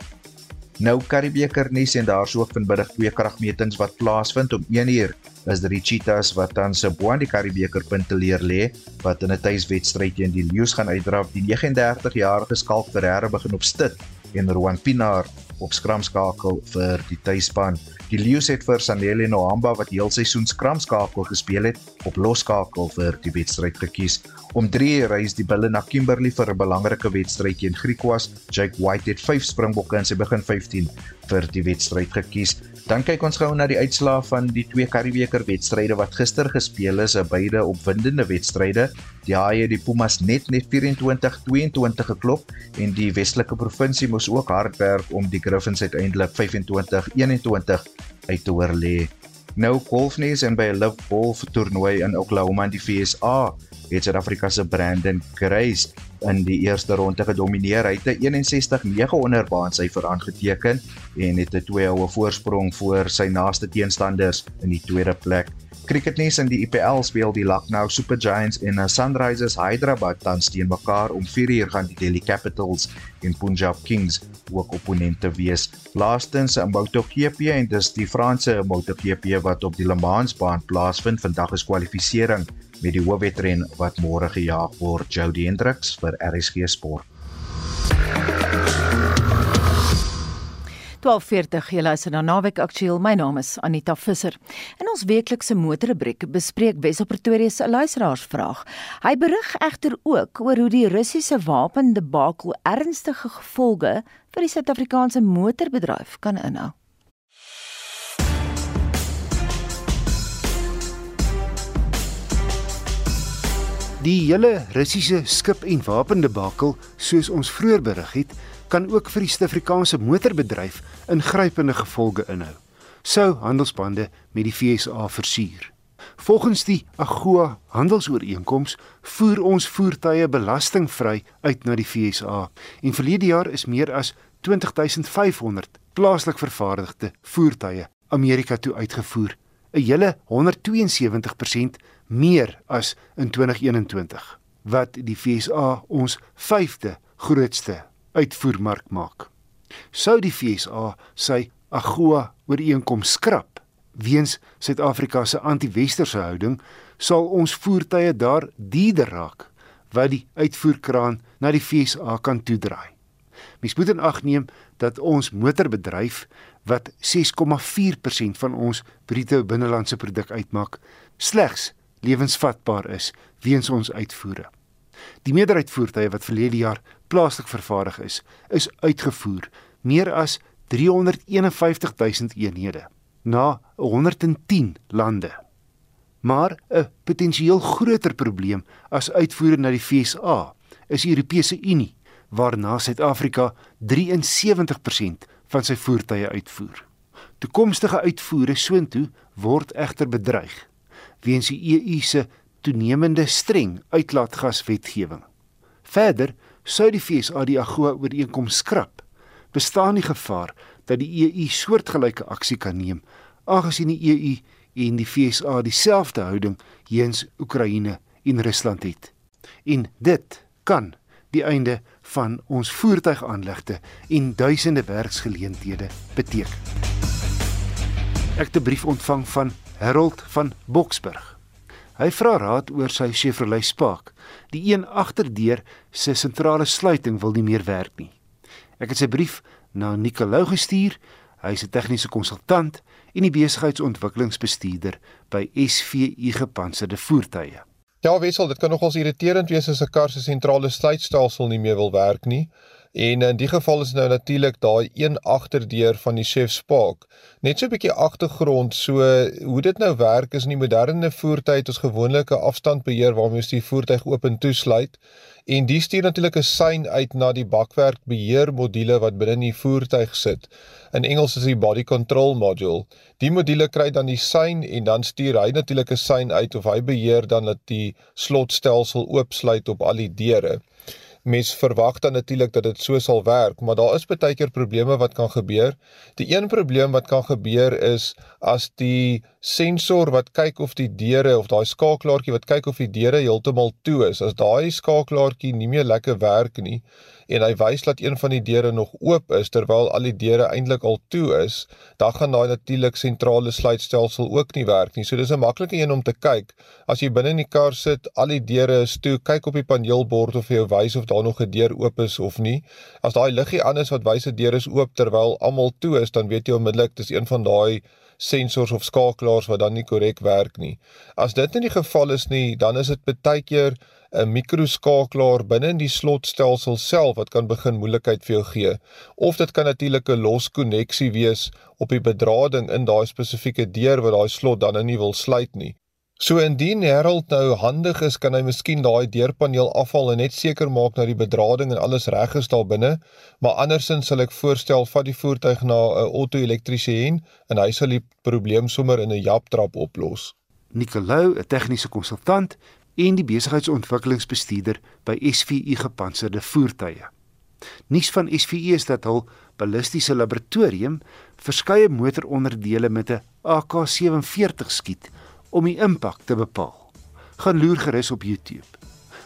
Nou Karibeker nuus en daar's ook vanmiddag twee kragmetings wat plaasvind om 1uur is dit die Cheetahs wat dan se bo aan die Karibeker punte leer lê wat in 'n tuiswedstryd teen die Lions gaan uitdraf. Die 39-jarige Skalk Ferreira begin op stit en Rowan Pinaar op skramskakel vir die tuisspan. Die Lions het vir Sanele Nohamba wat heel seisoen skramskakel gespeel het, op loskakel vir die wedstryd gekies. Om 3 reis die Bulle na Kimberley vir 'n belangrike wedstryd teen Griquas. Jake White het 5 springbokke in sy begin 15 vir die wedstryd gekies. Dan kyk ons gou na die uitslae van die twee Karibeker wedstryde wat gister gespeel is, beide opwindende wedstryde. Die Haie het die Pumas net net 24-22 geklop en die Weselike provinsie moes ook hard werk om die Griffins uiteindelik 25-21 uit te oorlê. Nou golfnuus en by 'n Live Golf toernooi in Oklahoma in die VSA het Suid-Afrika se Brandon Grace in die eerste ronde gedomeineer. Hy het 'n 61-900 baansyfer aangeteken en het 'n 2 houe voorsprong voor sy naaste teenstanders in die tweede plek. Cricketnuus in die IPL speel die Lucknow Super Giants en Sunrisers Hyderabad tans teen mekaar om 4uur gaan die Delhi Capitals en Punjab Kings ook opponente wees. Laastens in MotoGP en dis die Franse MotoGP wat op die Le Mans baan plaasvind. Vandag is kwalifikasie met die hoofwedren wat môre gejaag word. Jody Hendricks vir RSG Sport. 12:40 jy luister na Naweek Aktueel. My naam is Anita Visser. In ons weeklikse motorrubriek bespreek Wesop Pretoria se luisteraarsvraag. Hy berig egter ook oor hoe die Russiese wapendebakel ernstige gevolge vir die Suid-Afrikaanse motorbedryf kan inhou. Die hele Russiese skip en wapendebakel, soos ons vroeër berig het, kan ook vir die Suid-Afrikaanse motorbedryf ingrypende gevolge inhou. Sou handelsbande met die FSA versuur. Volgens die AGOA handelsooreenkoms voer ons voertuie belastingvry uit na die FSA en verlede jaar is meer as 20500 plaaslik vervaardigde voertuie Amerika toe uitgevoer, 'n hele 172% meer as in 2021 wat die FSA ons vyfde grootste uitvoermark maak. Sou die FSA sy AGOA ooreenkoms skrap weens Suid-Afrika se anti-westerse houding, sal ons voertuie daar duurder raak wat die uitvoerkraan na die FSA kan toedraai. Mens moet in ag neem dat ons motorbedryf wat 6,4% van ons bruto binnelandse produk uitmaak, slegs lewensvatbaar is weens ons uitvoere. Die meerderheid voertuie wat verlede jaar plaaslik vervaardig is, is uitgevoer meer as 351 000 eenhede na 110 lande. Maar 'n potensieel groter probleem as uitvoere na die FSA is die Europese Unie waarna Suid-Afrika 73% van sy voertuie uitvoer. Toekomstige uitvoere soontoe word egter bedreig weens die EU se toenemende streng uitlaatgaswetgewing. Verder sou die FSA die AGOA ooreenkoms skrap. Bestaan die gevaar dat die EU soortgelyke aksie kan neem aangesien die EU en die FSA dieselfde houding teenoor Oekraïne en Rusland het. En dit kan die einde van ons voertuigaanlegte en duisende werksgeleenthede beteken. Ek het 'n brief ontvang van Harold van Boksburg. Hy vra raad oor sy Chevrolet Spark. Die een agterdeur se sentrale sluiting wil nie meer werk nie. Ek het sy brief na Nicolou gestuur. Hy is 'n tegniese konsultant en die besigheidsontwikkelingsbestuurder by SVU Gepantserde Voertuie. Ja, wissel, dit kan nogals irriterend wees as 'n kar se sentrale sluitstelsel nie meer wil werk nie. En in die geval is nou natuurlik daai een agterdeur van die Chef Spark. Net so 'n bietjie agtergrond, so hoe dit nou werk is in die moderne voertuie het ons gewoonlik 'n afstandbeheer waarmee ons die voertuig oop en toesluit. En die stuur natuurlik 'n sein uit na die bakwerk beheer module wat binne in die voertuig sit. In Engels is dit body control module. Die module kry dan die sein en dan stuur hy natuurlik 'n sein uit of hy beheer dan dat die slotstelsel oopsluit op al die deure mens verwag dan natuurlik dat dit so sal werk, maar daar is baie keer probleme wat kan gebeur. Die een probleem wat kan gebeur is as die sensor wat kyk of die deure of daai skakelaartjie wat kyk of die deure heeltemal toe is, as daai skakelaartjie nie meer lekker werk nie en hy wys dat een van die deure nog oop is terwyl al die deure eintlik al toe is, dan gaan daai natuurlik sentrale sluitstelsel ook nie werk nie. So dis 'n maklike een om te kyk. As jy binne in die kar sit, al die deure is toe, kyk op die paneelbord of hy jou wys of daar nog 'n deur oop is of nie. As daai liggie is wat wys 'n deur is oop terwyl almal toe is, dan weet jy onmiddellik dis een van daai sensors of skakelaars wat dan nie korrek werk nie. As dit nie die geval is nie, dan is dit baie keer 'n mikroskakelaar binne in die slotstelsel self wat kan begin moeilikheid vir jou gee. Of dit kan natuurlik 'n los koneksie wees op die bedrading in daai spesifieke deur wat daai slot dan nie wil sluit nie. So indien Harold nou handig is, kan hy miskien daai deurpaneel afhaal en net seker maak dat die bedrading en alles reg is daar binne, maar andersins sal ek voorstel vat die voertuig na 'n auto-elektriesien en hy sal die probleem sommer in 'n japtrap oplos. Nicolou, 'n tegniese konsultant en die besigheidsontwikkelingsbestuurder by SVU Gepantserde Voertuie. Nuus van SVU is dat hul ballistiese laboratorium verskeie motoronderdele met 'n AK47 skiet om die impak te bepaal. Gaan loer gerus op YouTube.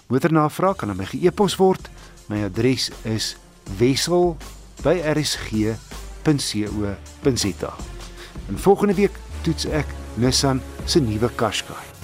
Motornavraag kan aan my ge-e-pos word. My adres is wissel@rsg.co.za. En volgende week toets ek Nissan se nuwe Qashqai.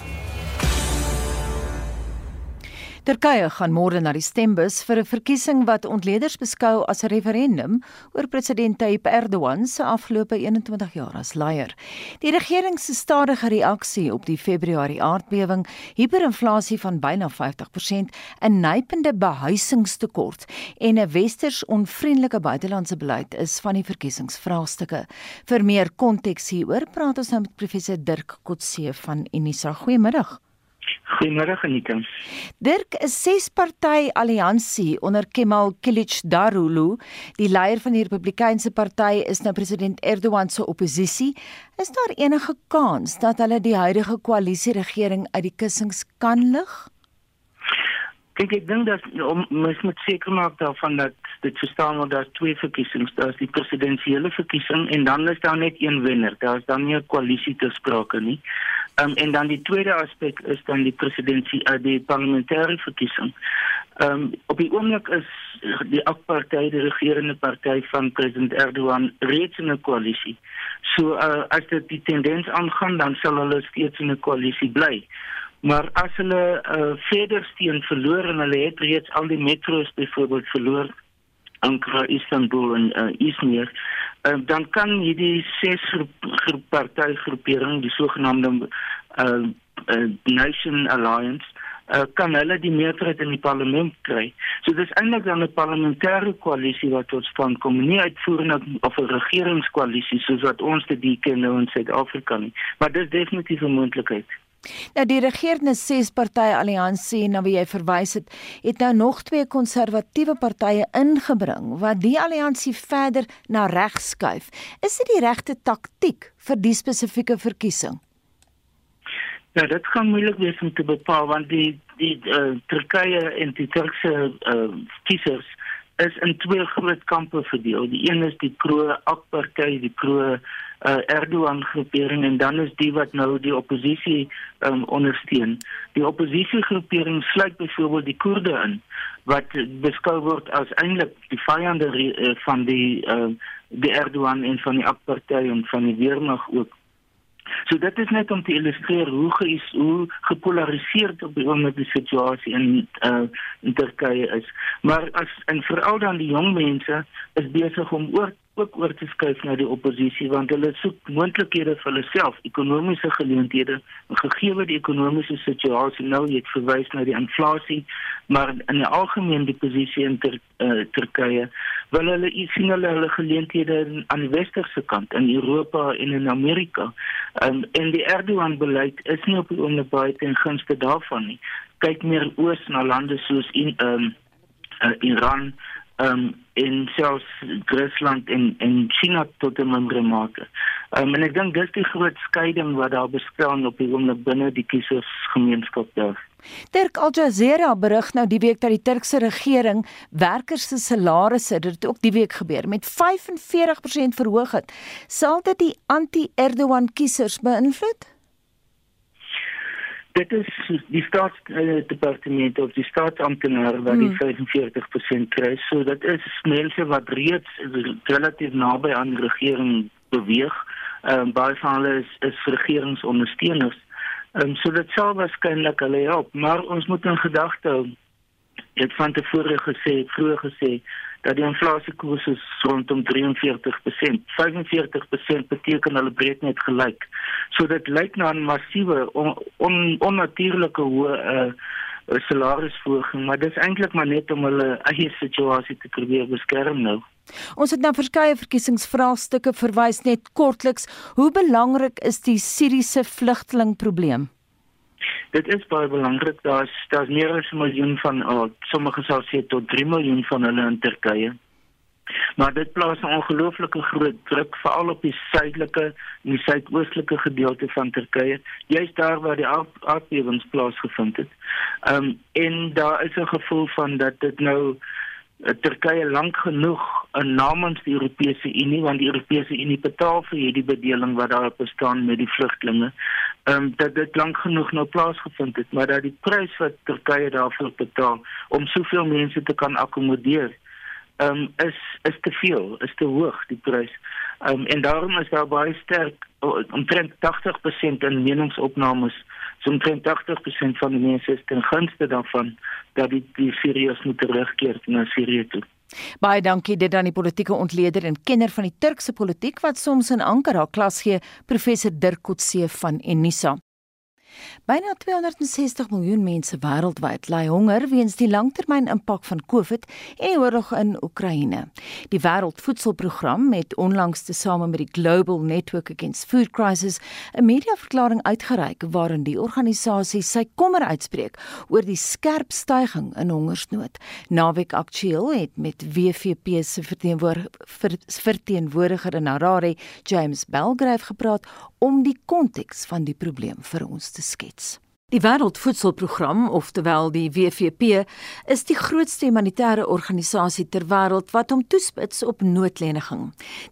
Turkye gaan môre na die stembus vir 'n verkiesing wat ontleeders beskou as 'n referendum oor president Tayyip Erdogan se afgelope 21 jaar as leier. Die regering se stadige reaksie op die Februarie aardbewing, hiperinflasie van byna 50%, 'n nypende behuisingstekort en 'n westers onvriendelike buitelandse beleid is van die verkiesingsvraagstukke. Vir meer konteks hieroor praat ons nou met professor Dirk Kotse van Unisa. Goeiemiddag. Goeiemôre Anika. Dirk, 'n sesparty alliansie onder Kemal Kılıçdaroğlu, die leier van die Republikeinse party, is nou president Erdogan se oppositie. Is daar enige kans dat hulle die huidige koalisieregering uit die kussings kan lig? Kyk, ek dink dat om mens moet seker maak daarvan dat dit verstaan word dat twee verkiesings, daar's die presidentsiële verkiesing en dan is daar net een wenner. Daar's dan nie 'n koalisie te sprake nie. Um, en dan die tweede aspek is dan die presidentsie uh, die parlementêre verkiesing. Ehm um, op die oomblik is die AK-party die regerende party van president Erdogan reeds in 'n koalisie. So uh, as dit die tendens aangaan dan sal hulle steeds in 'n koalisie bly. Maar as hulle uh, verder steun verloor en hulle het reeds al die metro's byvoorbeeld verloor Ankara, Istanbul en uh, Izmir uh, dan kan hierdie ses groep, groep partygroepering die sogenaamde uh, uh, Nation Alliance uh, kan hulle die meerderheid in die parlement kry. So dis eintlik dan 'n parlementêre koalisie wat tot stand kom, nie uitvoerende of 'n regeringskoalisie soos wat ons dit ken nou in Suid-Afrika nie, maar dis definitief 'n moontlikheid. Nou die regerende ses-party alliansie na wie jy verwys het, het nou nog twee konservatiewe partye ingebring wat die alliansie verder na regs skuif. Is dit die regte taktik vir die spesifieke verkiesing? Ja, dit gaan moeilik wees om te bepaal want die die uh, Turkye en die Turkse uh, kiesers is in twee groot kampe verdeel. Die een is die pro-AK-party, die pro uh, Erdogan groepering en dan is die wat nou die oppositie um, ondersteun. Die oppositiegroepering sluit byvoorbeeld die Koerde in wat beskou word as eintlik die vyande uh, van die uh, die Erdogan en van die AK-party en van die Weermag ook. So dit is net om te illustreer hoe geis hoe gepolariseerd op die oomblik die situasie in uh, in Turkye is. Maar as en veral dan die jong mense is besig om oor ook oor te skuif na die oppositie want hulle soek moontlikhede vir hulle self ekonomiese geleenthede. Gegee die ekonomiese situasie nou jy het verwys na die inflasie maar in die algemeen die posisie in ter, uh, Turkye wil hulle sien hulle hulle geleenthede aan die westerse kant in Europa en in Amerika. Um, en die Erdogan beleid is nie op die oomblik baie ten gunste daarvan nie. Kyk meer oos na lande soos in um, uh, Iran um, en selfs Rusland en en China tot 'n mindere mate. Um, en ek dink dis die groot skeiding wat daar bestaan op die oomblik binne die kiesersgemeenskap daar. Turk Al Jazeera berig nou die week dat die Turkse regering werkers se salarisse dit ook die week gebeur met 45% verhoog het. Sal dit die anti-Erdogan kiesers beïnvloed? Dit is die staatsdepartement of die staatsamptenare wat die hmm. 45% kry. So dit is mense wat reeds relatief naby aan die regering beweeg. Ehm um, baie van hulle is, is regeringsondersteuners. Ehm um, so dit sal waarskynlik hulle help, maar ons moet in gedagte hou. Dit van tevore gesê, vroeër gesê dat die inflasiekoers is rondom 43%. 45% beteken hulle breek net gelyk. So dit lyk na 'n massiewe on, on, onnatuurlike hoë uh, salarisverhoging, maar dit is eintlik maar net om hulle eie situasie te probeer beskerm nou. Ons het nou verskeie verkiesingsvraagstukke verwys net kortliks. Hoe belangrik is die Siriëse vlugtelingprobleem? Dit is baie belangrik. Daar's daar's meer as 'n miljoen van oh, sommige sal sê tot 3 miljoen van hulle in Turkye. Maar dit plaas 'n ongelooflike groot druk veral op die suidelike en die suidoostelike gedeelte van Turkye, juist daar waar die aardbewings plaasgevind het. Ehm um, en daar is 'n gevoel van dat dit nou Turkye lank genoeg in namens die Europese Unie want die Europese Unie betaal vir hierdie bedeling wat daar bestaan met die vlugtlinge. Ehm um, dat dit lank genoeg nou plaasgevind het, maar dat die prys wat Turkye daarvoor betaal om soveel mense te kan akkommodeer, ehm um, is is te veel, is te hoog die prys. Ehm um, en daarom is daar baie sterk omtrent 80% in meningsopnames so omtrent 80% van die mense is ten gunste daarvan dat die die Siriërs moet terugkeer na Sirië toe. Baie dankie dit aan die politieke ontleder en kenner van die Turkse politiek wat soms in Ankara klas gee, professor Dirk Kotse van Unisa. Byna 260 miljoen mense wêreldwyd ly honger weens die langtermyn-impak van COVID en die oorlog in Oekraïne. Die Wêreldvoedselprogram het onlangs tesame met die Global Network Against Food Crisis 'n mediaverklaring uitgereik waarin die organisasie sy kommer uitspreek oor die skerp stygings in hongersnood. Naweek Aktueel het met WFP se verteenwoordiger in Harare, James Belgrave gepraat om die konteks van die probleem vir ons te skets. Die Wêreldvoedselprogram, oftewel die WFP, is die grootste humanitêre organisasie ter wêreld wat hom toespits op noodleniging.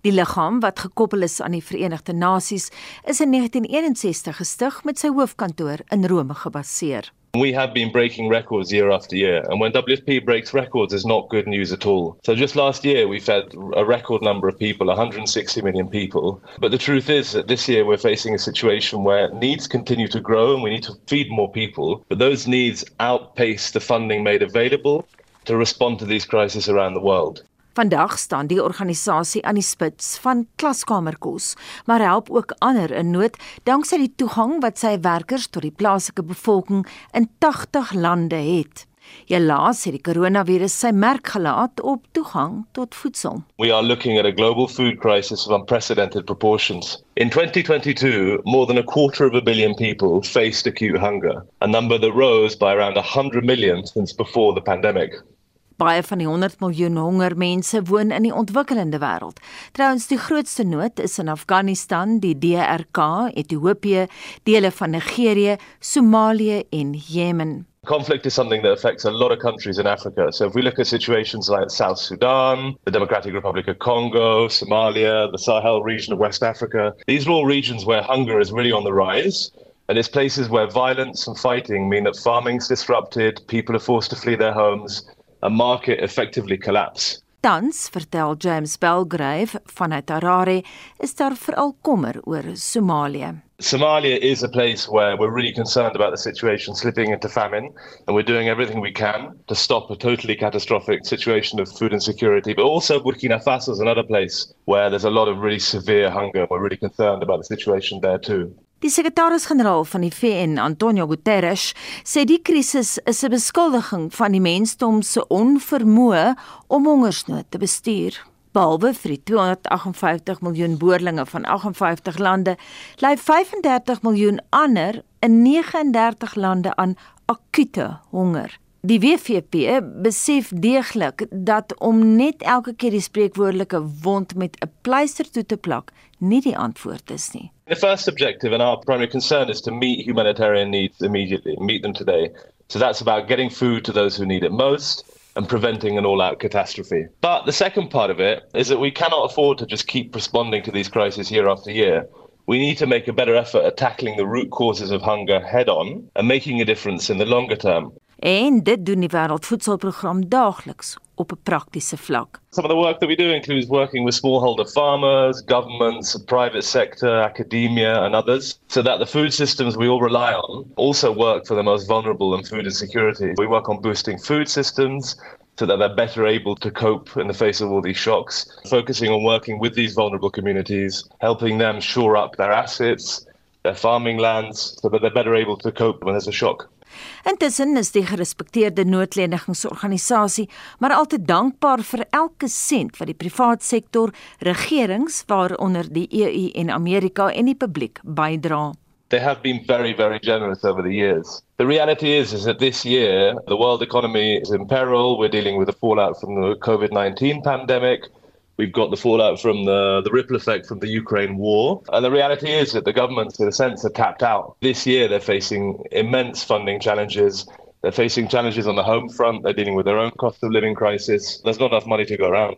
Die liggaam wat gekoppel is aan die Verenigde Nasies, is in 1961 gestig met sy hoofkantoor in Rome gebaseer. We have been breaking records year after year, and when WFP breaks records, is not good news at all. So just last year, we fed a record number of people, 160 million people. But the truth is that this year we're facing a situation where needs continue to grow, and we need to feed more people. But those needs outpace the funding made available to respond to these crises around the world. Vandag staan die organisasie aan die spits van klaskamerkos, maar help ook ander in nood danksy die toegang wat sy werkers tot die plaaslike bevolking in 80 lande het. Helaas het die koronavirus sy merk gelaat op toegang tot voedsel. We are looking at a global food crisis of unprecedented proportions. In 2022, more than a quarter of a billion people faced acute hunger, a number that rose by around 100 million since before the pandemic. Baie van die 100 miljoen honger mense woon in die ontwikkelende wêreld. Trouwens, die grootste nood is in Afghanistan, die DRK, Ethiopië, dele van Nigerië, Somalië en Jemen. Conflict is something that affects a lot of countries in Africa. So if we look at situations like South Sudan, the Democratic Republic of Congo, Somalia, the Sahel region of West Africa, these are all regions where hunger is really on the rise. And it's places where violence and fighting mean that farming's disrupted, people are forced to flee their homes, a market effectively collapse. Tans, vertel James Belgrave vanuit Harare, is daar veral kommer oor Somalië. Somalia is a place where we're really concerned about the situation slipping into famine, and we're doing everything we can to stop a totally catastrophic situation of food insecurity. But also, Burkina Faso is another place where there's a lot of really severe hunger. We're really concerned about the situation there too. Die sekretaris-generaal van die VN, Antonio Guterres, sê die krisis is 'n beskuldiging van die mensdom se onvermoë om hongersnood te bestuur. Behalwe vir die 258 miljoen boerlinge van 58 lande, ly 35 miljoen ander in 39 lande aan akute honger. Die WFP besef deeglik dat om net elke keer die spreekwoordelike wond met 'n pleister toe te plak nie die antwoord is nie. The first objective and our primary concern is to meet humanitarian needs immediately, meet them today. So that's about getting food to those who need it most and preventing an all-out catastrophe. But the second part of it is that we cannot afford to just keep responding to these crises year after year. We need to make a better effort at tackling the root causes of hunger head on and making a difference in the longer term. En dit doen die Wêreldvoedselprogram daagliks op 'n praktiese vlak. Some of the work that we do includes working with smallholder farmers, governments, private sector, academia and others so that the food systems we all rely on also work for the most vulnerable in food insecurity. We work on boosting food systems so that they're better able to cope in the face of all these shocks, focusing on working with these vulnerable communities, helping them shore up their assets, their farming lands so that they're better able to cope when there's a shock. Intussen is die gerespekteerde noodlenigingsorganisasie maar altyd dankbaar vir elke sent wat die privaat sektor, regerings waaronder die EU en Amerika en die publiek bydra. They have been very, very generous over the years. The reality is, is that this year the world economy is in peril. We're dealing with the fallout from the COVID-19 pandemic. We've got the fallout from the, the ripple effect from the Ukraine war. And the reality is that the governments, in a sense, are tapped out. This year, they're facing immense funding challenges. They're facing challenges on the home front. They're dealing with their own cost of living crisis. There's not enough money to go around.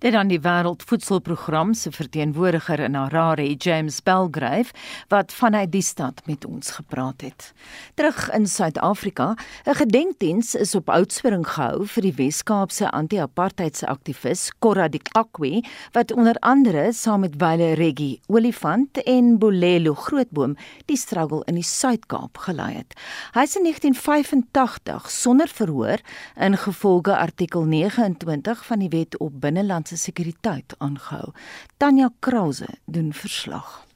Dit aan die Wêreldvoedselprogram se verteenwoordiger in Harare, James Belgrave, wat vanuit die stad met ons gepraat het. Terug in Suid-Afrika, 'n gedenkdiens is op Oudtshoorn gehou vir die Wes-Kaapse anti-apartheidse aktivis Cora Dikakwe, wat onder andere saam met Wile Reggie Olifant en Bolelo Grootboom die struggle in die Suid-Kaap gelei het. Hy is in 1985 sonder verhoor ingevolge artikel 29 van die wet op binnelandse sekuriteit aangehou. Tanya Krause doen verslag.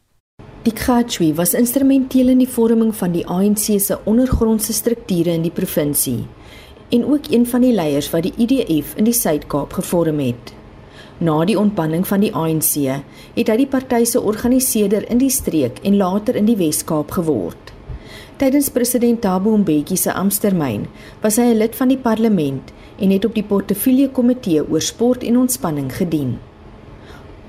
Die Khatchwi was instrumenteel in die vorming van die ANC se ondergrondse strukture in die provinsie en ook een van die leiers wat die IDF in die Suid-Kaap gevorm het. Na die ontbinding van die ANC het hy die party se organiseerder in die streek en later in die Wes-Kaap geword. Tydens president Thabo Mbeki se amptetermyn was hy 'n lid van die parlement en het op die portefeulje komitee oor sport en ontspanning gedien.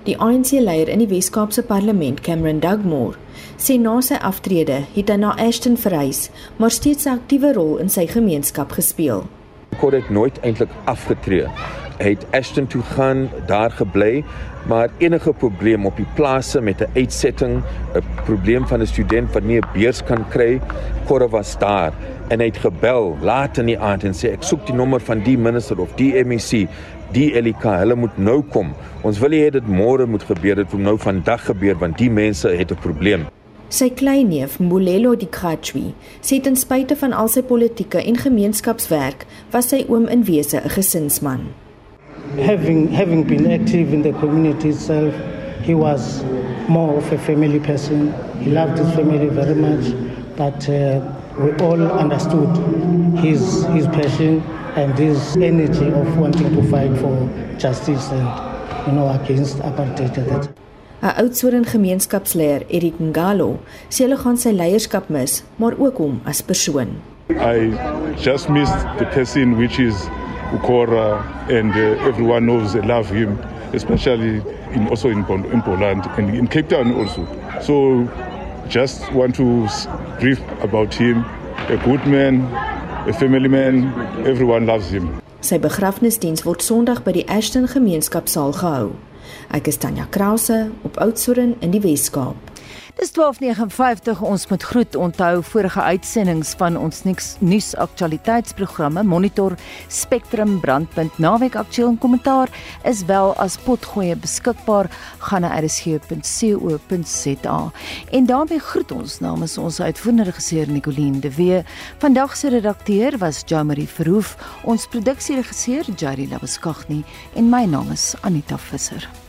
Die ANC-leier in die Wes-Kaapse Parlement, Cameron Dugmore, sê na sy aftrede het hy na Ashton verhuis, maar steeds 'n aktiewe rol in sy gemeenskap gespeel. Kort het nooit eintlik afgetree. Hy het Ashton toe gaan, daar gebly, maar enige probleem op die plase met 'n uitsetting, 'n probleem van 'n student wat nie 'n beurs kan kry, Kort was daar en hy het gebel laat in die aand en sê ek soek die nommer van die minister of die MEC die Elika. Hulle moet nou kom. Ons wil hê dit môre moet gebeur. Dit moet nou vandag gebeur want die mense het 'n probleem. Sy kleinneef Mbulelo Dikhatchwi sê ten spyte van al sy politieke en gemeenskapswerk was sy oom in wese 'n gesinsman. Having having been active in the community itself he was more of a family person. He loved his family very much but uh, we all understood his his passion and his energy of wanting to fight for justice and you know against apartheid at that 'n Oudtshoorn gemeenskapsleier, Erik Ngalo, sê hulle gaan sy leierskap mis, maar ook hom as persoon. I just missed the person which is Ukora and uh, everyone knows and love him especially in also in, in Poland and in Cape Town also. So just want to brief about him, a good man, a family man, everyone loves him. Sy begrafnisdiens word Sondag by die Ashton Gemeenskapsaal gehou. Ek is Tanya Krause op Oudtshoorn in die Wes-Kaap. Dis 12:59 ons moet groet onthou vorige uitsendings van ons nuus aktualiteitsprogramme Monitor Spectrum Brandpunt Naweek Aktueel en Kommentaar is wel as potgoeie beskikbaar. Gaan na rsg.co.za en daarmee groet ons namens ons uitvoerende regisseur Nicoline de Wee vandag se redakteur was Jamari Verhoef. Ons produksieregisseur Jari Labuskaghni en my naam is Anita Visser